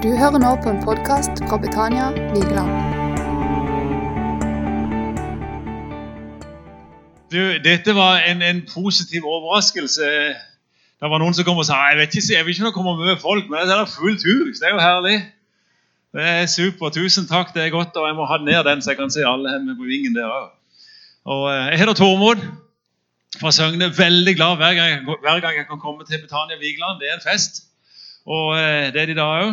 Du hører nå på en podkast fra Betania Vigeland. Du, dette var en, en positiv overraskelse. Det var noen som kom og sa jeg vet ikke, jeg vil ikke komme og møte folk, men det er fullt hus. Det er jo herlig. Det er super. Tusen takk. Det er godt. Og jeg må ha ned den, så jeg kan se alle hjemme på vingen der òg. Og Jeg heter Tormod fra Søgne. Veldig glad hver gang, hver gang jeg kan komme til Betania Vigeland. Det er en fest. Og eh, det er de da òg.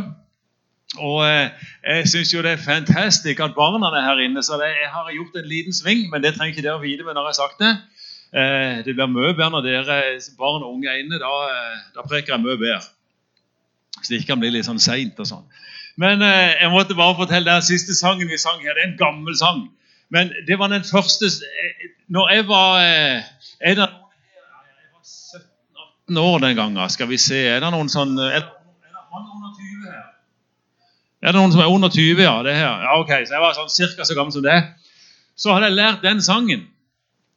Og eh, jeg syns det er fantastisk at barna er her inne. Så jeg har gjort en liten sving, men det trenger ikke dere vite når jeg har sagt det. Eh, det blir mye bedre når dere barn og unge er inne. Da, eh, da preker jeg mye bedre. Så det ikke kan bli litt sånn seint og sånn. Men eh, jeg måtte bare fortelle den siste sangen vi sang her. Det er en gammel sang. Men det var den første eh, Når jeg var eh? Jeg var 17-18 år den gangen. Skal vi se Er det noen sånn Er det er det mange under 20 her? Er det noen som er under 20, ja? det her? Ja, ok, Så jeg var sånn cirka så gammel som det. Så hadde jeg lært den sangen.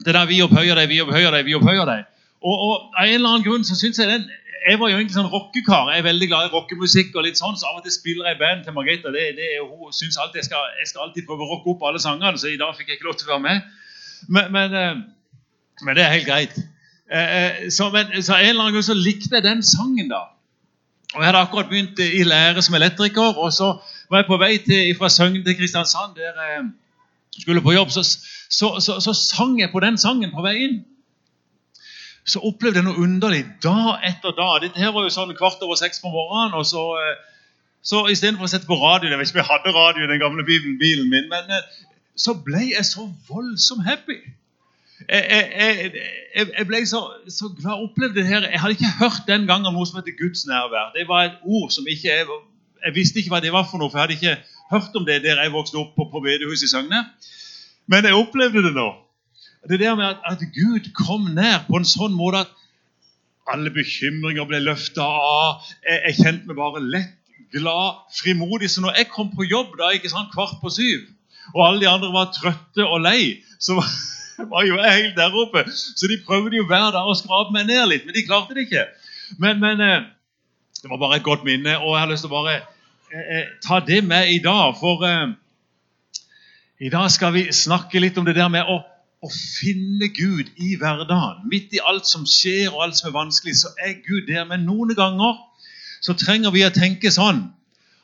Det der 'Vi opphøyer deg, vi opphøyer deg, vi opphøyer deg'. Og, og av en eller annen grunn så syns jeg den Jeg var jo egentlig sånn rockekar. Jeg er veldig glad i rockemusikk. og litt sånn, Så av og til spiller jeg band til Margrethe. Det, det hun synes alltid jeg skal, jeg skal alltid prøve å rocke opp alle sangene, så i dag fikk jeg ikke lov til å være med. Men, men, eh, men det er helt greit. Eh, eh, Så, men, så en eller annen grunn så likte jeg den sangen, da. Og Jeg hadde akkurat begynt i lære som elektriker, og så var jeg på vei til, fra Søgne til Kristiansand, der jeg skulle på jobb. Så, så, så, så sang jeg på den sangen på vei inn. Så opplevde jeg noe underlig dag etter dag. Dette her var jo sånn kvart over seks på morgenen. og så... eh, så istedenfor å sette på radio Jeg vet ikke om jeg hadde radio i den gamle bilen, min, men eh, så ble jeg så voldsomt happy. Jeg, jeg, jeg, jeg, ble så, så glad jeg opplevde det her. Jeg hadde ikke hørt den gangen noe som heter Guds nærvær. Det var et ord som ikke jeg visste ikke hva det var for noe, for jeg hadde ikke hørt om det der jeg vokste opp på, på bedehuset i Søgne. Men jeg opplevde det nå. Det der med at, at Gud kom nær på en sånn måte at alle bekymringer ble løfta av. Jeg, jeg kjente meg bare lett, glad, frimodig. Så når jeg kom på jobb da, ikke sant, kvart på syv, og alle de andre var trøtte og lei, så var, var jo helt der oppe. Så de prøvde jo hver dag å skrape meg ned litt, men de klarte det ikke. Men, men eh, det var bare et godt minne, og jeg har lyst til å bare eh, eh, ta det med i dag. For eh, i dag skal vi snakke litt om det der med å, å finne Gud i hverdagen. Midt i alt som skjer og alt som er vanskelig, så er Gud der. Men noen ganger så trenger vi å tenke sånn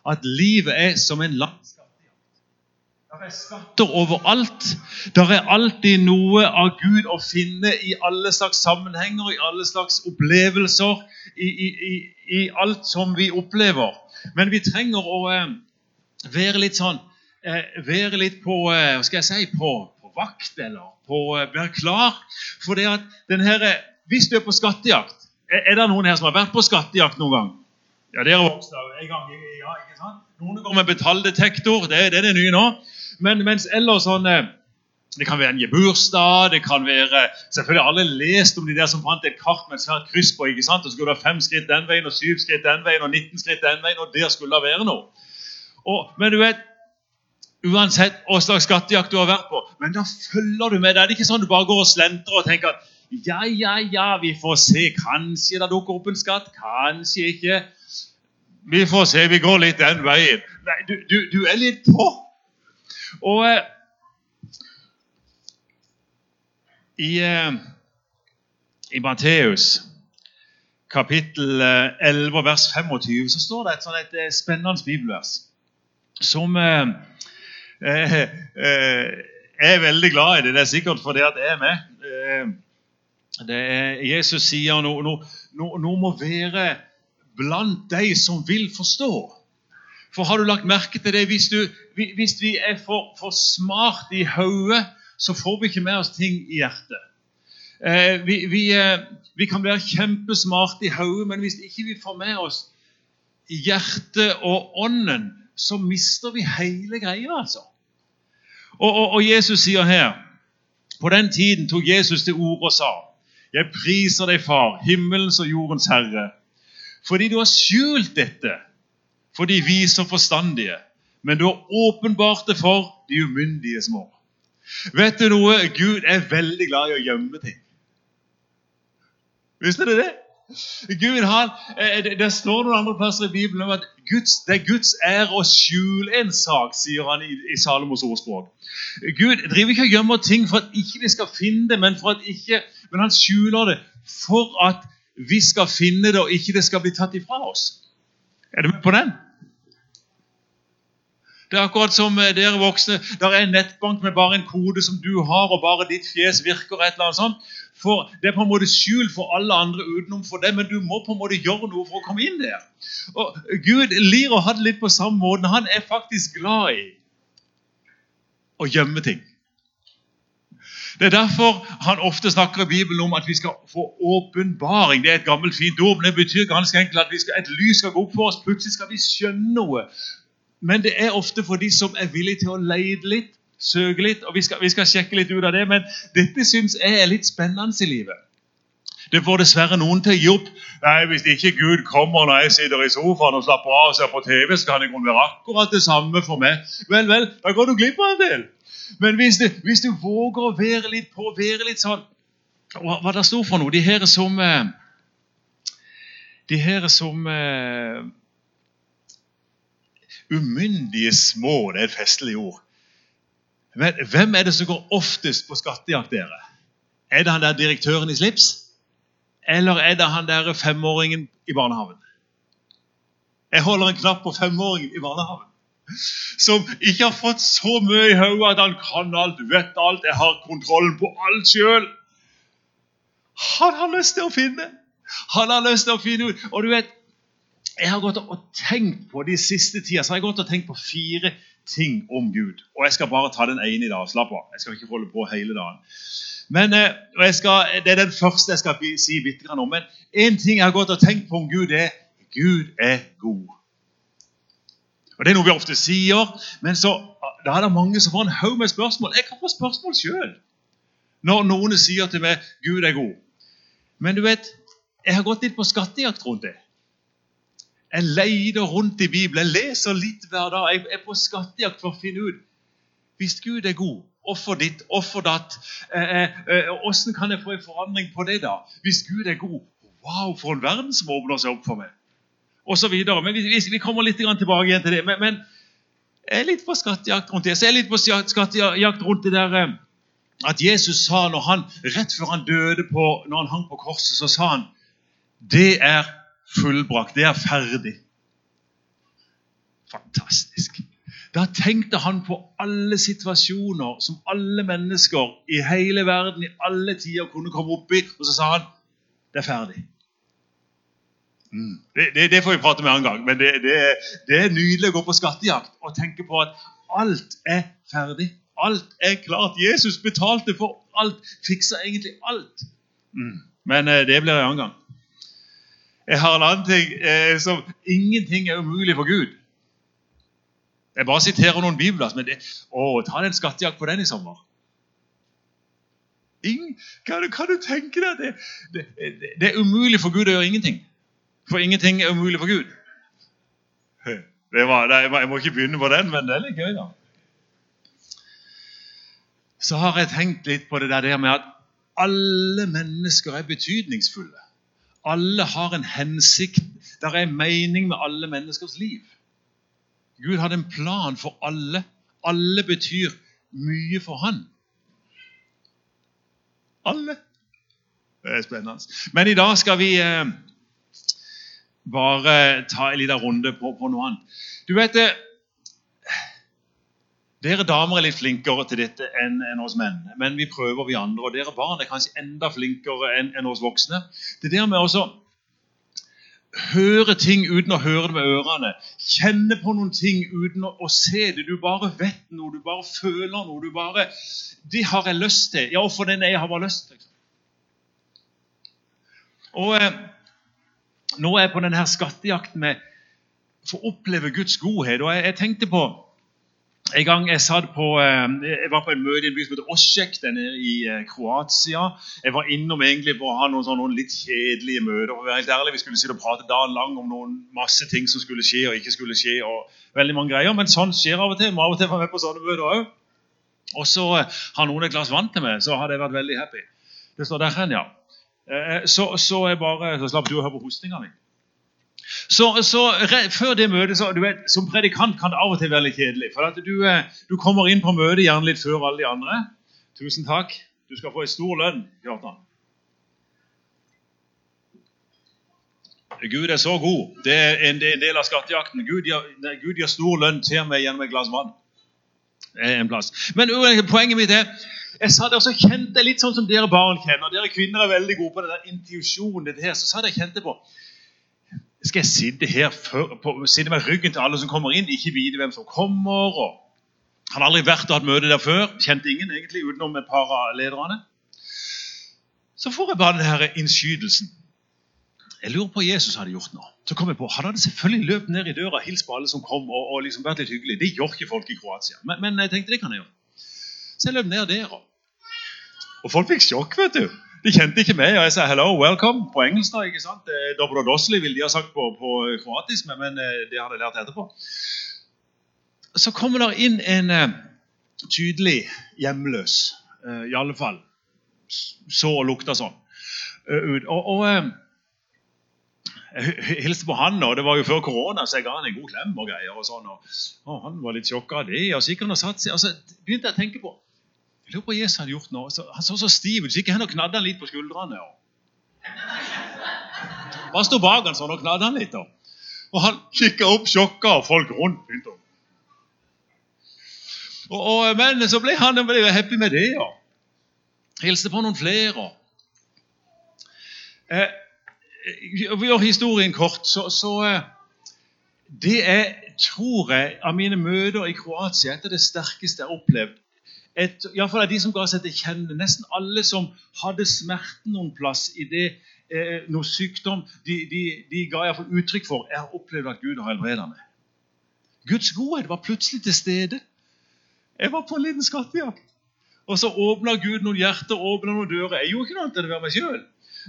at livet er som en skattejakt. Det er skatter overalt. Det er alltid noe av Gud å finne i alle slags sammenhenger, i alle slags opplevelser, i, i, i, alt som vi opplever. Men vi trenger å eh, være litt sånn eh, Være litt på eh, Hva skal jeg si på, på vakt, eller på eh, være klar. For det at den her, eh, Hvis du er på skattejakt Er, er det noen her som har vært på skattejakt noen gang? Ja, dere vokste en gang. Ja, ikke sant? Noen går med metalldetektor. Det, det er det nye nå. Men mens ellers sånn eh, Det kan være en gebursdag, det kan være Selvfølgelig har alle lest om de der som fant et kart med et svært kryss på. ikke sant? Og så skulle det være fem skritt den veien, og syv skritt den veien, og 19 skritt den veien, og der skulle det være noe. Og, men du vet, Uansett hva slags skattejakt du har vært på, men da følger du med. Det er ikke sånn du bare går og slentrer og tenker at ja, ja, ja, vi får se. Kanskje det dukker opp en skatt, kanskje ikke. Vi får se, vi går litt den veien. Nei, du, du, du er litt på. Og eh, i, eh, i Matteus kapittel eh, 11 vers 25 så står det et, sånt, et eh, spennende bibelvers som eh, eh, eh, er veldig glad i. Det Det er sikkert fordi at jeg er med. Eh, det er, Jesus sier noe nå, nå, nå må være blant de som vil forstå. For har du lagt merke til det? Hvis, du, hvis vi er for, for smart i hodet, så får vi ikke med oss ting i hjertet. Eh, vi, vi, eh, vi kan være kjempesmarte i hodet, men hvis ikke vi får med oss hjertet og ånden, så mister vi hele greia, altså. Og, og, og Jesus sier her På den tiden tok Jesus til orde og sa Jeg priser deg, Far, himmelens og jordens Herre, fordi du har skjult dette for de vise og forstandige, men du har åpenbart det for de umyndige små. Vet du noe? Gud er veldig glad i å gjemme ting. Visste du det? Gud han, eh, det, det står noen andre plasser i Bibelen om at Guds, det er Guds ære å skjule en sak, sier han i, i Salomos ordspråk. Gud driver ikke og gjemmer ting for at ikke vi skal finne det, men, ikke, men han skjuler det for at vi skal finne det, og ikke det skal bli tatt ifra oss. Er du med på den? Det er akkurat som eh, dere voksne. Der er en nettbank med bare en kode som du har, og bare ditt fjes virker. et eller annet sånt. For Det er på en måte skjult for alle andre utenom for det, men du må på en måte gjøre noe for å komme inn der. Og Gud lir å ha det litt på samme måte. Han er faktisk glad i å gjemme ting. Det er derfor han ofte snakker i Bibelen om at vi skal få åpenbaring. Det er et gammelt, fint ord, men det betyr ganske enkelt at skal, et lys skal gå opp for oss. Plutselig skal vi skjønne noe. Men det er ofte for de som er villige til å leide litt, søke litt. og Vi skal, vi skal sjekke litt ut av det, men dette syns jeg er litt spennende i livet. Det får dessverre noen til å gi opp. Nei, Hvis ikke Gud kommer når jeg sitter i sofaen og slapper av og ser på TV, så kan det kunne være akkurat det samme for meg. Vel, vel, da går du glipp av en del. Men hvis du, hvis du våger å være litt på, være litt sånn Hva, hva det står for noe? De her som eh, De her som eh, Umyndige små, det er et festlig ord. Men hvem er det som går oftest på skattejakt, dere? Er det han der direktøren i slips? Eller er det han der femåringen i barnehagen? Jeg holder en knapp på femåringen i barnehagen. Som ikke har fått så mye i hodet at han kan alt, vet alt, jeg har kontrollen på alt sjøl. Han har lyst til å finne. Han har lyst til å finne ut. Og du vet, jeg har gått og tenkt på de siste tida så har jeg gått og tenkt på fire ting om Gud. Og jeg skal bare ta den ene i dag. Slapp av. Jeg skal ikke holde på hele dagen. Men, eh, skal, Det er den første jeg skal si bitte om. Men én ting jeg har gått og tenkt på om Gud, er Gud er god. Og Det er noe vi ofte sier, men så, da er det mange som får en haug med spørsmål. Jeg kan få spørsmål sjøl når noen sier til meg Gud er god. Men du vet, jeg har gått litt på skattejakt rundt det. Jeg leter rundt i Bibelen, jeg leser litt hver dag. Jeg er på skattejakt for å finne ut Hvis Gud er god, hvorfor ditt, hvorfor datt? Hvordan eh, eh, eh kan jeg få en forandring på det, da? Hvis Gud er god, wow, for en verden som åpner seg opp for meg. Og så videre. Men vi, vi kommer litt tilbake igjen til det. Men, men, jeg er litt på skattejakt rundt det. Så jeg er litt på skattejakt rundt det der eh, at Jesus sa når han, rett før han døde på, når han hang på korset, så sa han det er fullbrakt. Det er ferdig. Fantastisk. Da tenkte han på alle situasjoner som alle mennesker i hele verden i alle tider kunne komme opp i, og så sa han det er ferdig. Mm. Det, det, det, får vi prate med en gang, men det, det, er nydelig å gå på skattejakt og tenke på at alt er ferdig. Alt er klart. Jesus betalte for alt. Fiksa egentlig alt. Mm. Men eh, det blir en annen gang. Jeg har en annen ting eh, som Ingenting er umulig for Gud. Jeg bare siterer noen bibler. Men det, å, ta en skattejakt på den i sommer. Ingen, kan, du, kan, du, tenke deg det, det, det, det er umulig for Gud å gjøre ingenting. For ingenting er umulig for Gud. Var, jeg, må, jeg må ikke begynne på den, men det er litt gøy, da. Så har jeg tenkt litt på det der med at alle mennesker er betydningsfulle. Alle har en hensikt. Det er en mening med alle menneskers liv. Gud hadde en plan for alle. Alle betyr mye for han. Alle. Det er spennende. Men i dag skal vi eh, bare ta en liten runde på, på, noe annet. Du vet det, eh, dere damer er litt flinkere til dette enn, enn oss menn. Men vi prøver, vi andre. Og dere barn er kanskje enda flinkere enn, enn oss voksne. Det der med å høre ting uten å høre det med ørene. Kjenne på noen ting uten å, å, se det. Du bare vet noe, du bare føler noe. du bare, Det har jeg lyst til. Ja, for den jeg har bare lyst til. Og eh, Nå er jeg på denne skattejakten med å oppleve Guds godhet. Og jeg, jeg tenkte på en gang jeg, på, eh, jeg, var på en møte i en by som heter Osjek, den er i eh, Kroatia. Jeg var innom egentlig på å ha noen, noen litt kjedelige møter. For å være helt ærlig, Vi skulle sitte og prate dagen lang om noen masse ting som skulle skje og ikke skulle skje. og veldig mange greier, Men sånn skjer av og til. Må av og til være med på sånne møter òg. Og så eh, har noen et glass vann til meg, så hadde jeg vært veldig happy. Det står der hen, ja. Så, så, jeg bare, så slapp du å høre på hostinga mi. Så, så Før det møtet så, du vet, Som predikant kan det av og til være litt kjedelig. For at du, eh, du kommer inn på møtet gjerne litt før alle de andre. Tusen takk. Du skal få en stor lønn, Kjartan. Gud er så god. Det er en del av skattejakten. Gud gir, Gud gir stor lønn til meg gjennom et glass vann. En plass. Men poenget mitt er jeg sa det, og så kjente jeg litt sånn som dere barn kjenner. Dere kvinner er veldig gode på det der intuisjonen. Så sa det jeg kjente på skal jeg sitte her for, på, sitte med ryggen til alle som kommer inn, ikke vite hvem som kommer? og Han har aldri vært og hatt møte der før. Kjente ingen egentlig utenom et par av lederne. Så får jeg bare denne innskytelsen. Jeg lurer på hva Jesus hadde gjort nå. Så kom jeg på, Han hadde selvfølgelig løpt ned i døra hilst på alle som kom. og, og liksom vært litt hyggelig. Det gjør ikke folk i Kroatia. Men, men jeg tenkte det kan jeg gjøre. Så jeg løp ned der. Og, og folk fikk sjokk. vet du. De kjente ikke meg, og jeg sa 'hello, welcome' på engelsk. da, ikke sant? Dobrodosli ville de ha sagt på, på kroatisk, men men det hadde jeg lært etterpå. Så kommer det inn en uh, tydelig hjemløs, uh, i alle fall. Så og lukta sånn. Uh, og, og jeg hilste på han, og det var jo før korona, så jeg ga han en god klem. og greier. og sånn, og, og Han var litt sjokka av det. og så gikk han og satt seg, og så begynte jeg å tenke på jeg lurer på hva Jesus hadde gjort nå. Han så så stiv ut, så gikk han og knadde han litt på skuldrene. Bare sto bak han sånn og knadde han litt. Og, Og han kikka opp, sjokka, og folk rundt begynte å og, og, Men så ble han ble happy med det. og Hilste på noen flere. Eh, vi gjør historien kort, så, så eh, Det er, tror jeg, av mine møter i Kroatia et av det sterkeste jeg har opplevd et, Iallfall av de som ga seg til kjenne. Nesten alle som hadde smerten noen plass i det, eh, noe sykdom, de, de, de ga iallfall uttrykk for jeg har opplevd at Gud har helbredet meg. Guds godhet var plutselig til stede. Jeg var på en liten skattejakt. Og så åpna Gud noen hjerter åpna noen dører. Jeg gjorde ikke noe annet enn å være meg sjøl.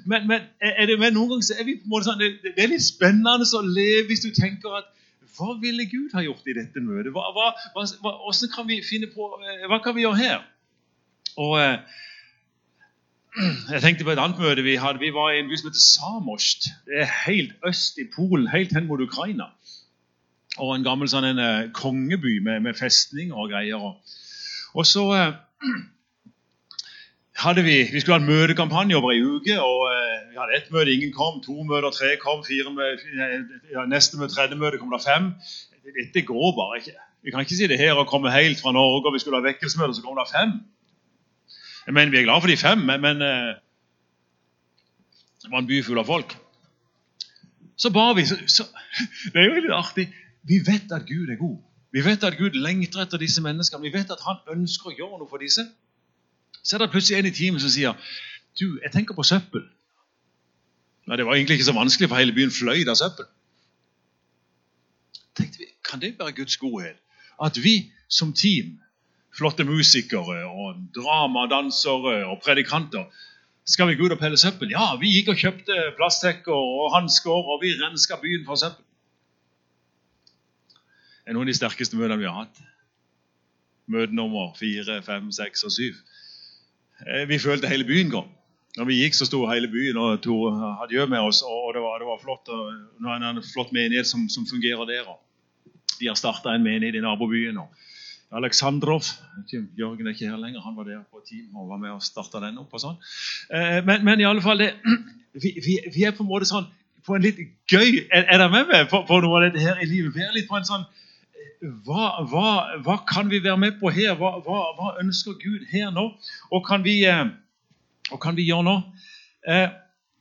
Men, men, det, men noen ganger så er vi på en måte sånn, det, det er litt spennende å leve hvis du tenker at hva ville Gud ha gjort i dette møtet? Hva, hva, hva, kan vi finne på, eh, hva kan vi gjøre her? Og eh, Jeg tenkte på et annet møte vi hadde. Vi var i en by som heter Samost. Det er helt øst i Polen, helt hen mot Ukraina. Og en gammel sånn en, uh, kongeby med, med festning og greier. Og så vi Vi skulle ha en møtekampanje over ei uke. og uh, Vi hadde ett møte, ingen kom. To møter, tre kom. fire møter, ja, Neste møte, tredje møte kom det fem. Dette går bare ikke. Vi kan ikke si det her og komme helt fra Norge og vi skulle ha vekkelsesmøte, så kom det fem. Jeg mener, Vi er glad for de fem, men, men uh, det var en by full av folk. Så ba vi. Så, så, det er jo litt artig. Vi vet at Gud er god. Vi vet at Gud lengter etter disse menneskene. Vi vet at han ønsker å gjøre noe for disse. Så er det plutselig en i teamet som sier du, jeg tenker på søppel. Nei, Det var egentlig ikke så vanskelig, for hele byen fløy av søppel. Tenkte vi, Kan det være Guds godhet? At vi som team, flotte musikere og dramadansere og predikanter, skal vi gå ut og pelle søppel? Ja, vi gikk og kjøpte plastsekker og hansker, og vi renska byen for søppel. Det er noen av de sterkeste møtene vi har hatt. Møte nummer fire, fem, seks og syv. Eh, vi følte hele byen kom. Når vi gikk, så sto hele byen og tok adjø med oss. og Det var, det var flott, nå er det en flott menighet som, som fungerer der. De har starta en menighet i nabobyen. og Aleksandrov Jørgen er ikke her lenger, han var der på team og var med og starta den opp. og sånn. Eh, men, men, i alle fall, det, vi, vi, vi, er på en måte sånn på en litt gøy Er, er dere med meg på, på, noe av dette her i livet? Vi er litt på en sånn hva, hva, hva, kan vi være med på her? Hva, hva, ønsker Gud her nå? Og kan vi, eh, og kan vi gjøre nå? Eh,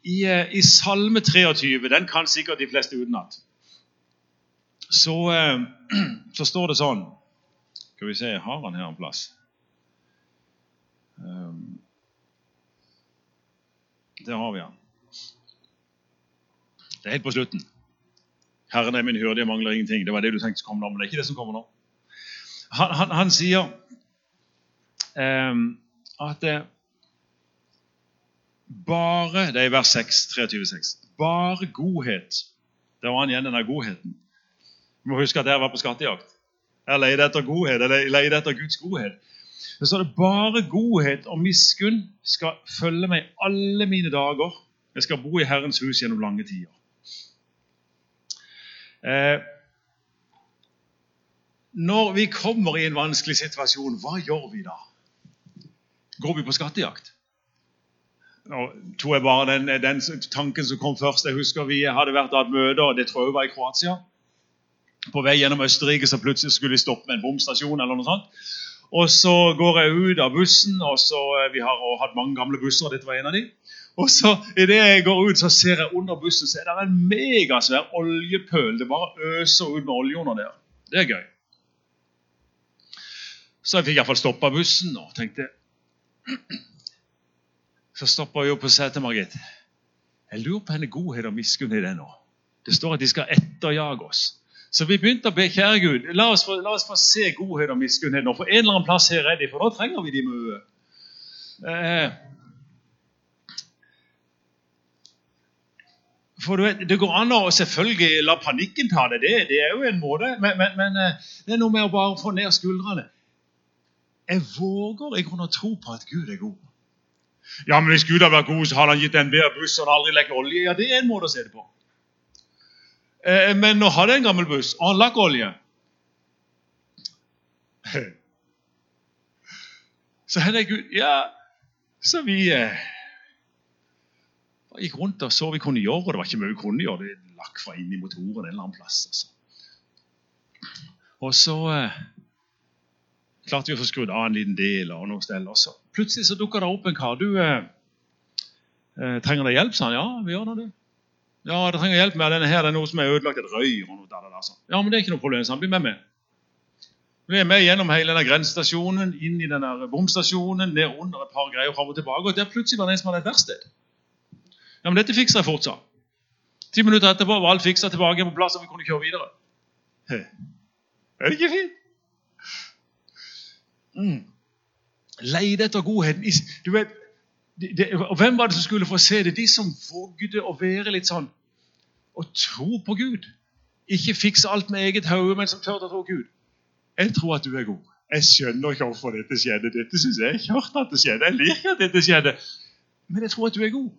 I, eh, I, Salme 23, den kan sikkert de fleste utenat, så, så står det sånn Skal vi se, har han her en plass? Der har vi han. Det er helt på slutten. Herren er min hyrde, jeg mangler ingenting. Det var det du tenkte komme nå, men det er ikke det som kommer nå. Han, han, han sier um, at det, bare Det er i vers 6, 23-6. Bare godhet. Det var han igjen, denne godheten. Du må huske at jeg var på skattejakt. Jeg leide etter godhet, Jeg leide etter Guds godhet. Så står det bare godhet og miskunn skal følge meg alle mine dager, Jeg skal bo i Herrens hus gjennom lange tider. Eh, når vi kommer i en vanskelig situasjon, hva gjør vi da? Går vi på skattejakt? Nå tror jeg bare den, den tanken som kom først. Jeg husker Vi hadde vært hatt møte, og det tror jeg var i Kroatia. På vei gjennom Østerrike så plutselig skulle de stoppe med en bomstasjon. eller noe sånt. Og så går jeg ut av bussen, og så, eh, vi har hatt mange gamle busser. og dette var en av de. Og så Idet jeg går ut, så ser jeg under bussen så er det en megasvær oljepøl. Det bare øser ut med olje under der. Det er gøy. Så jeg fikk iallfall stoppa bussen og tenkte Så stoppa jeg opp og sa Margit Jeg lurer på henne godhet og miskunn i det nå. Det står at de skal etterjage oss. Så vi begynte å be kjære Gud, la oss, få, la oss få se godhet og miskunnhet nå. For en eller annen plass her er de, for da trenger vi de mye. For vet, Det går an å selvfølgelig la panikken ta det. Det, det er jo en måte. Men, men, men, eh, det er noe med å bare få ned skuldrene. Jeg våger i grunnen å tro på at Gud er god. Ja, men Hvis Gud hadde vært god, så hadde han gitt en bedre buss og aldri lekt olje. Ja, Det er en måte å se det på. Eh, men nå hadde jeg en gammel buss, og han lakk olje. Så jeg Gud Ja, så vi eh, gikk rundt og så vi kunne gjøre. og Det var ikke mye vi kunne gjøre. Det lakk fra inn i motoren en eller annen plass. Altså. Og så eh, klarte vi å få skrudd av en liten del. og noe sted Og så plutselig så dukka det opp en kar. Du eh, eh, trenger det hjelp, sa han. Ja, vi gjør det. du. Ja, det trenger hjelp med denne her. Det er noe som er ødelagt. et røy og noe der, der, sånn. Ja, men det er ikke noe problem. Så han blir med meg. Vi er med gjennom hele denne grensestasjonen, inn i denne bomstasjonen, ned under et par greier fram og tilbake. Og der plutselig var det en som hadde et verksted. Ja, men dette fikser jeg fortsatt. Ti minutter etterpå var alt fiksa tilbake på plass, og vi kunne kjøre videre. Er det ikke fint? Mm. Leide etter godheten. Du vet, det, det, og Hvem var det som skulle få se det? De som vågde å være litt sånn og tro på Gud. Ikke fikse alt med eget hode, men som tør å tro Gud. Jeg tror at du er god. Jeg skjønner ikke hvorfor dette skjedde. Dette synes Jeg jeg kjørt at det skjedde. Jeg liker at dette skjedde. Men jeg tror at du er god.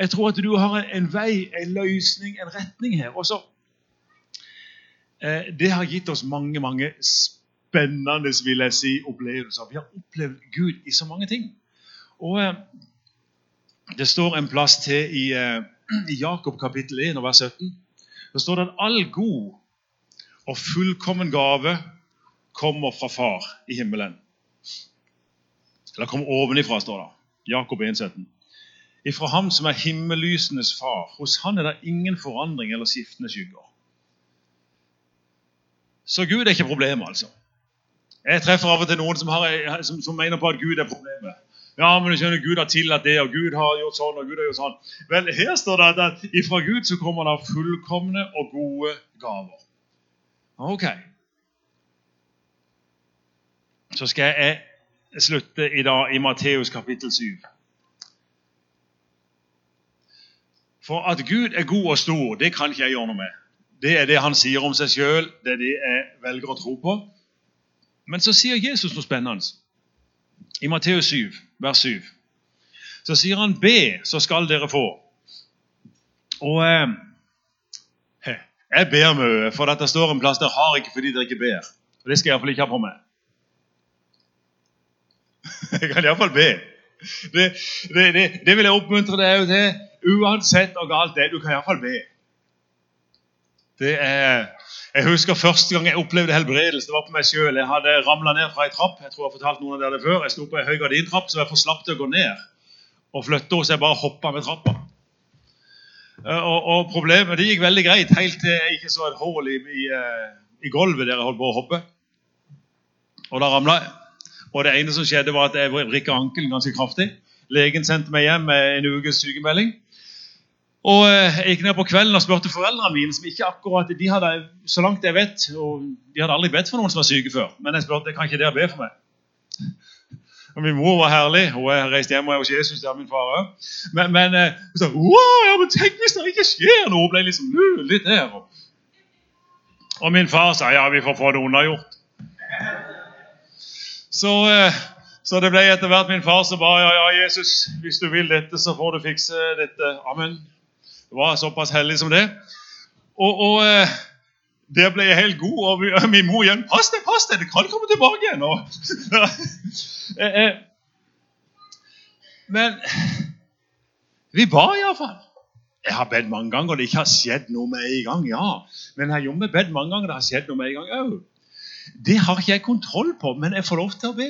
Jeg tror at du har en, vei, en løsning, en retning her. Og så, eh, Det har gitt oss mange mange spennende vil jeg si, opplevelser. Vi har opplevd Gud i så mange ting. Og eh, Det står en plass til i, eh, i Jakob kapittel 1 vers 17. Det står det at all god og fullkommen gave kommer fra Far i himmelen. Eller kommer ovenifra, står det. Jakob 1, 17. Ifra ham som er himmellysenes far. Hos han er det ingen forandring eller skiftende skygger. Så Gud er ikke problemet, altså. Jeg treffer av og til noen som, har, som, som mener på at Gud er problemet. Ja, men du skjønner, Gud har tillatt det, og Gud har gjort sånn, og Gud har gjort sånn. Vel, her står det at ifra Gud så kommer det fullkomne og gode gaver. Ok. Så skal jeg slutte i dag i Matteus kapittel 7. For at Gud er god og stor, det kan ikke jeg gjøre noe med. Det er det han sier om seg sjøl, det er det jeg velger å tro på. Men så sier Jesus noe spennende. I Matteus 7, vers 7, så sier han 'be, så skal dere få'. Og eh, Jeg ber mye, for det står en plass der 'har ikke fordi dere ikke ber'. Og Det skal jeg iallfall ikke ha på meg. Jeg kan iallfall be. Det, det, det, det, vil jeg oppmuntre deg til. Uansett hvor galt det er, du kan iallfall be. Det er jeg husker første gang jeg opplevde helbredelse. Det var på meg selv. Jeg hadde ramla ned fra ei trapp. Jeg tror jeg har fortalt noen av dere det før. Jeg sto på ei høy gardintrapp, så jeg forslapp for slapp til å gå ned og flytte så jeg bare hoppa med trappa. Eh, og, og, problemet Det gikk veldig greit helt til jeg ikke så et hull i, i, eh, i, gulvet der jeg holdt på å hoppe. Og da ramla jeg. Og det ene som skjedde, var at jeg vrikka ankelen ganske kraftig. Legen sendte meg hjem med en ukes sykemelding. Og eh, Jeg gikk ned på kvelden og spurte foreldrene mine, som ikke akkurat, de hadde så langt jeg vet, og de hadde aldri bedt for noen som var syke før. Men jeg spurte kan ikke dere be for meg. Og Min mor var herlig. Hun er reist hjem og er hos Jesus. det er min far også. Men, men eh, sa wow, ja, men tenk hvis det ikke skjer noe! Hun ble liksom litt der. Og min far sa ja, vi får få det unnagjort. Så, eh, så det ble etter hvert min far som ba ja, ja, Jesus, hvis du vil dette, så får du fikse dette. Amen. Det var såpass hellig som det. Og, og eh, der ble jeg helt god. Og min mor igjen Pass deg, pass deg! Det kan komme tilbake igjen. Og, Eh, eh, Men vi ba iallfall. Jeg har bedt mange ganger, og det ikke har skjedd noe med en gang. ja. Men jeg har bedt mange ganger, og det har skjedd noe med en gang òg. Det har ikke jeg kontroll på, men jeg får lov til å be.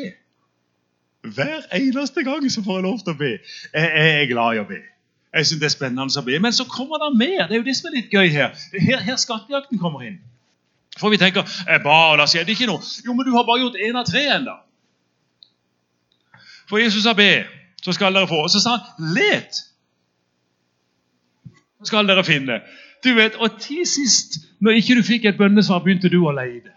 Hver eneste gang så får jeg lov til å be. Jeg, jeg er glad i å be. Jeg synes det er spennende å be. Men så kommer det mer. Det er jo det som er litt gøy her. Det er her, her skattejakten kommer inn. For vi tenker jeg ba, og det skjedde ikke noe. Jo, men du har bare gjort én av tre ennå. For Jesus sa be, så skal dere få. Og så sa han let, så skal dere finne. Du vet, Og til sist, når ikke du fikk et bønnesvar, begynte du å leide.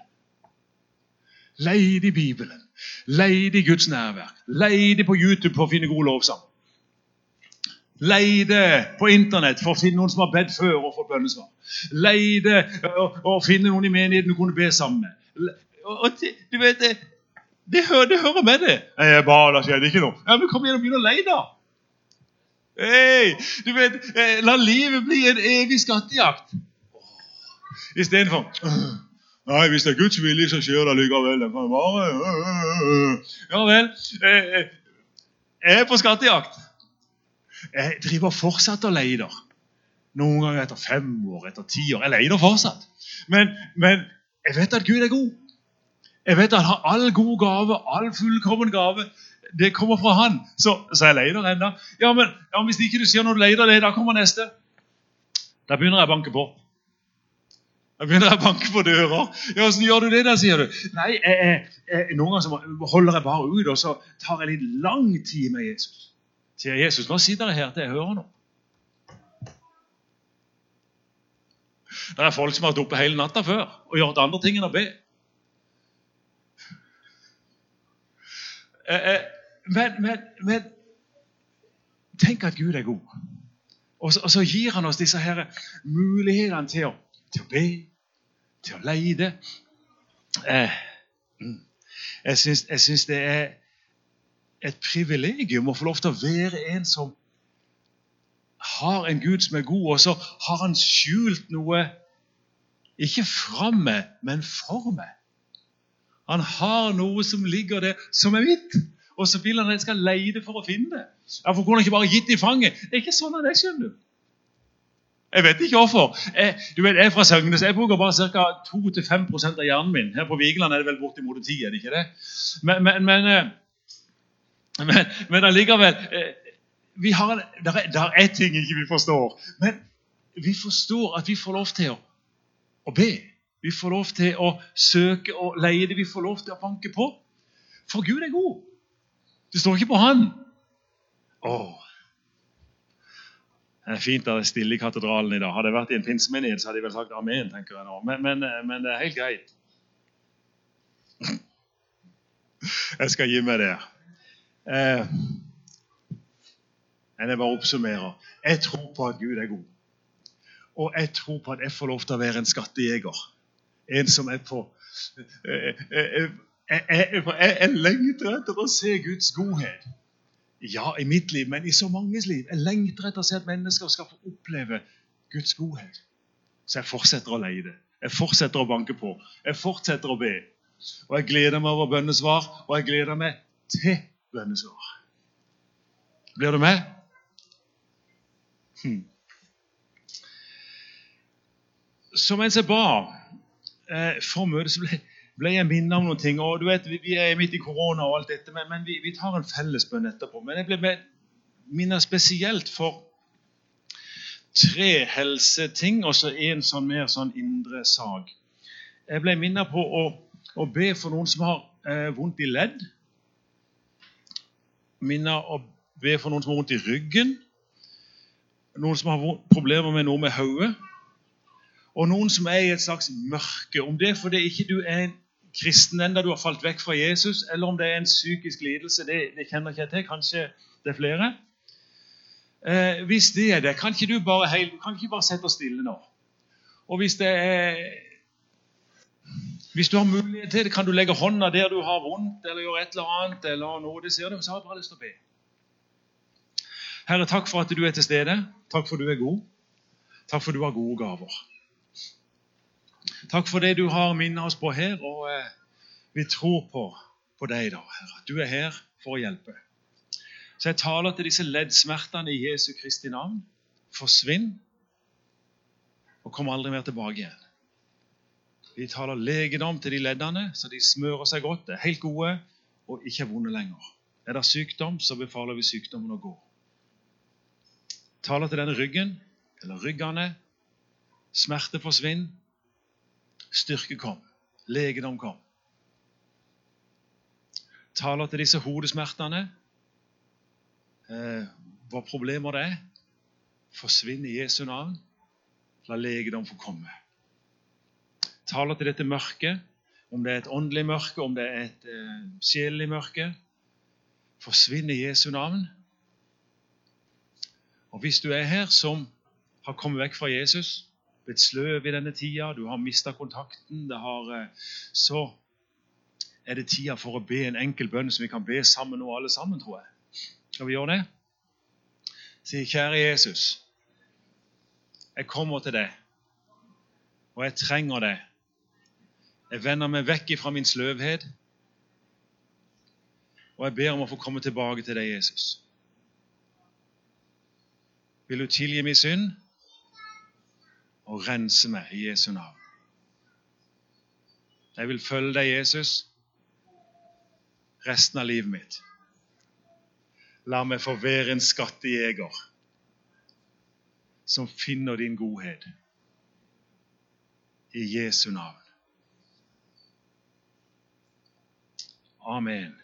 Leide i Bibelen. Leide i Guds nærvær. Leide på YouTube for å finne god lovsang. Leide på Internett for å finne noen som har bedt før og fått bønnesvar. Leide og, og finne noen i menigheten du kunne be sammen med. Og, og du vet, det, det, hører, det hører med det. Jeg ba, det skjedde ikke noe. Ja, men Kom igjen og begynn å leie, da. Hey, du vet, eh, La livet bli en evig skattejakt. Istedenfor Nei, hvis det er Guds vilje, så skjer det likevel. Det kan bare Ja vel. eh, eh, Jeg er på skattejakt. Jeg driver fortsatt og leider. Noen ganger etter fem år, etter ti år. Jeg leider fortsatt. Men, men jeg vet at Gud er god. Jeg vet at han har all god gave, all fullkommen gave. Det kommer fra Han. Så, så jeg leider ennå. Ja, men ja, hvis ikke du sier når du det, da kommer neste. Da begynner jeg å banke på. Da begynner jeg å banke på døra. Ja, Åssen gjør du det, da, sier du. Nei, jeg, jeg, jeg, Noen ganger holder jeg bare ut, og så tar jeg litt lang tid med Jesus. Sier Jesus, nå sitter jeg her til jeg hører noe. Det er folk som har vært oppe hele natta før og gjort andre ting enn å be. Eh, eh, Men, men, men tenk at Gud er god. Og så, og så gir han oss disse her mulighetene til å, til å be, til å leide. Eh, mm. jeg, jeg syns det er et privilegium å få lov til å være en som har en Gud som er god, og så har han skjult noe ikke fra meg, men for meg. Han har noe som ligger der, som er mitt. Og så vil han at jeg skal leide for å finne det. Ja, for kunne han ikke bare gitt det i fanget? Det er ikke sånn han er, skjønner du. Jeg vet ikke hvorfor. Jeg, du vet, jeg er fra Søgne, så jeg bruker bare ca. 2-5 av hjernen min. Her på Vigeland er det vel bortimot 10, er det ikke det? Men, men, men, eh, men, men allikevel eh, vi har, der, er, der er ting ikke vi forstår. Men vi forstår at vi får lov til å, å be. Vi får lov til å søke og leie det. Vi får lov til å banke på. For Gud er god. Det står ikke på Han. Åh. Det er fint at det er stille i katedralen i dag. Hadde jeg vært i en pinsemenighet, så hadde jeg vel sagt amen. tenker jeg nå. Men, men, men det er helt greit. Jeg skal gi meg der. Eh, jeg bare oppsummerer. Jeg tror på at Gud er god. Og jeg tror på at jeg får lov til å være en skattejeger. En som er på eh, eh, eh, Jeg, jeg, jeg, jeg lengter etter å se Guds godhet. Ja, i mitt liv, men i så manges liv. Jeg lengter etter å se at mennesker skal få oppleve Guds godhet. Så jeg fortsetter å leide. Jeg fortsetter å banke på. Jeg fortsetter å be. Og jeg gleder meg over bønnesvar, og jeg gleder meg til bønnesvar. Blir du med? Hm. Så mens jeg ba eh, for møtet, så ble, ble jeg minnet om noen ting. og du vet, Vi, vi er midt i korona, og alt dette, men, men vi, vi tar en fellesbønn etterpå. Men jeg ble minnet spesielt for tre helseting og så en sånn mer sånn indre sak. Jeg ble minnet på å, å be for noen som har eh, vondt i ledd. Minnet å be for noen som har vondt i ryggen. Noen som har problemer med noe med hodet. Og noen som er i et slags mørke. Om det er fordi ikke du er en kristen enda du har falt vekk fra Jesus, eller om det er en psykisk lidelse, det, det kjenner ikke jeg til. Kanskje det er flere. Eh, hvis det er det, kan ikke du bare, kan ikke bare sette oss stille nå? Og hvis det er Hvis du har mulighet til det, kan du legge hånda der du har vondt, eller gjøre et eller annet, eller noe det ser du, så har jeg bare lyst til å be. Herre, takk for at du er til stede. Takk for at du er god. Takk for at du har gode gaver. Takk for det du har minnet oss på her, og eh, vi tror på, på deg, da, Herre. Du er her for å hjelpe. Så jeg taler til disse leddsmertene i Jesu Kristi navn. Forsvinn og kom aldri mer tilbake igjen. Vi taler legedom til de leddene, så de smører seg godt, er helt gode og ikke er vonde lenger. Er det sykdom, så befaler vi sykdommen å gå. Taler til denne ryggen, eller ryggene. Smerte forsvinn. Styrke kom. Legedom kom. Taler til disse hodesmertene. Eh, hva problemer det er. Forsvinn i Jesu navn. La legedom få komme taler til dette mørket, om det er et åndelig mørke, om det er et eh, sjelelig mørke, forsvinner Jesu navn. Og Hvis du er her som har kommet vekk fra Jesus, blitt sløv i denne tida, du har mista kontakten, har, eh, så er det tida for å be en enkel bønn som vi kan be sammen nå, alle sammen, tror jeg. Skal vi gjøre det? Si, kjære Jesus, jeg kommer til deg, og jeg trenger deg jeg vender meg vekk fra min sløvhet, og jeg ber om å få komme tilbake til deg, Jesus. Vil du tilgi min synd og rense meg i Jesu navn? Jeg vil følge deg, Jesus, resten av livet mitt. La meg få være en skattejeger som finner din godhet. I Jesu navn. Amen.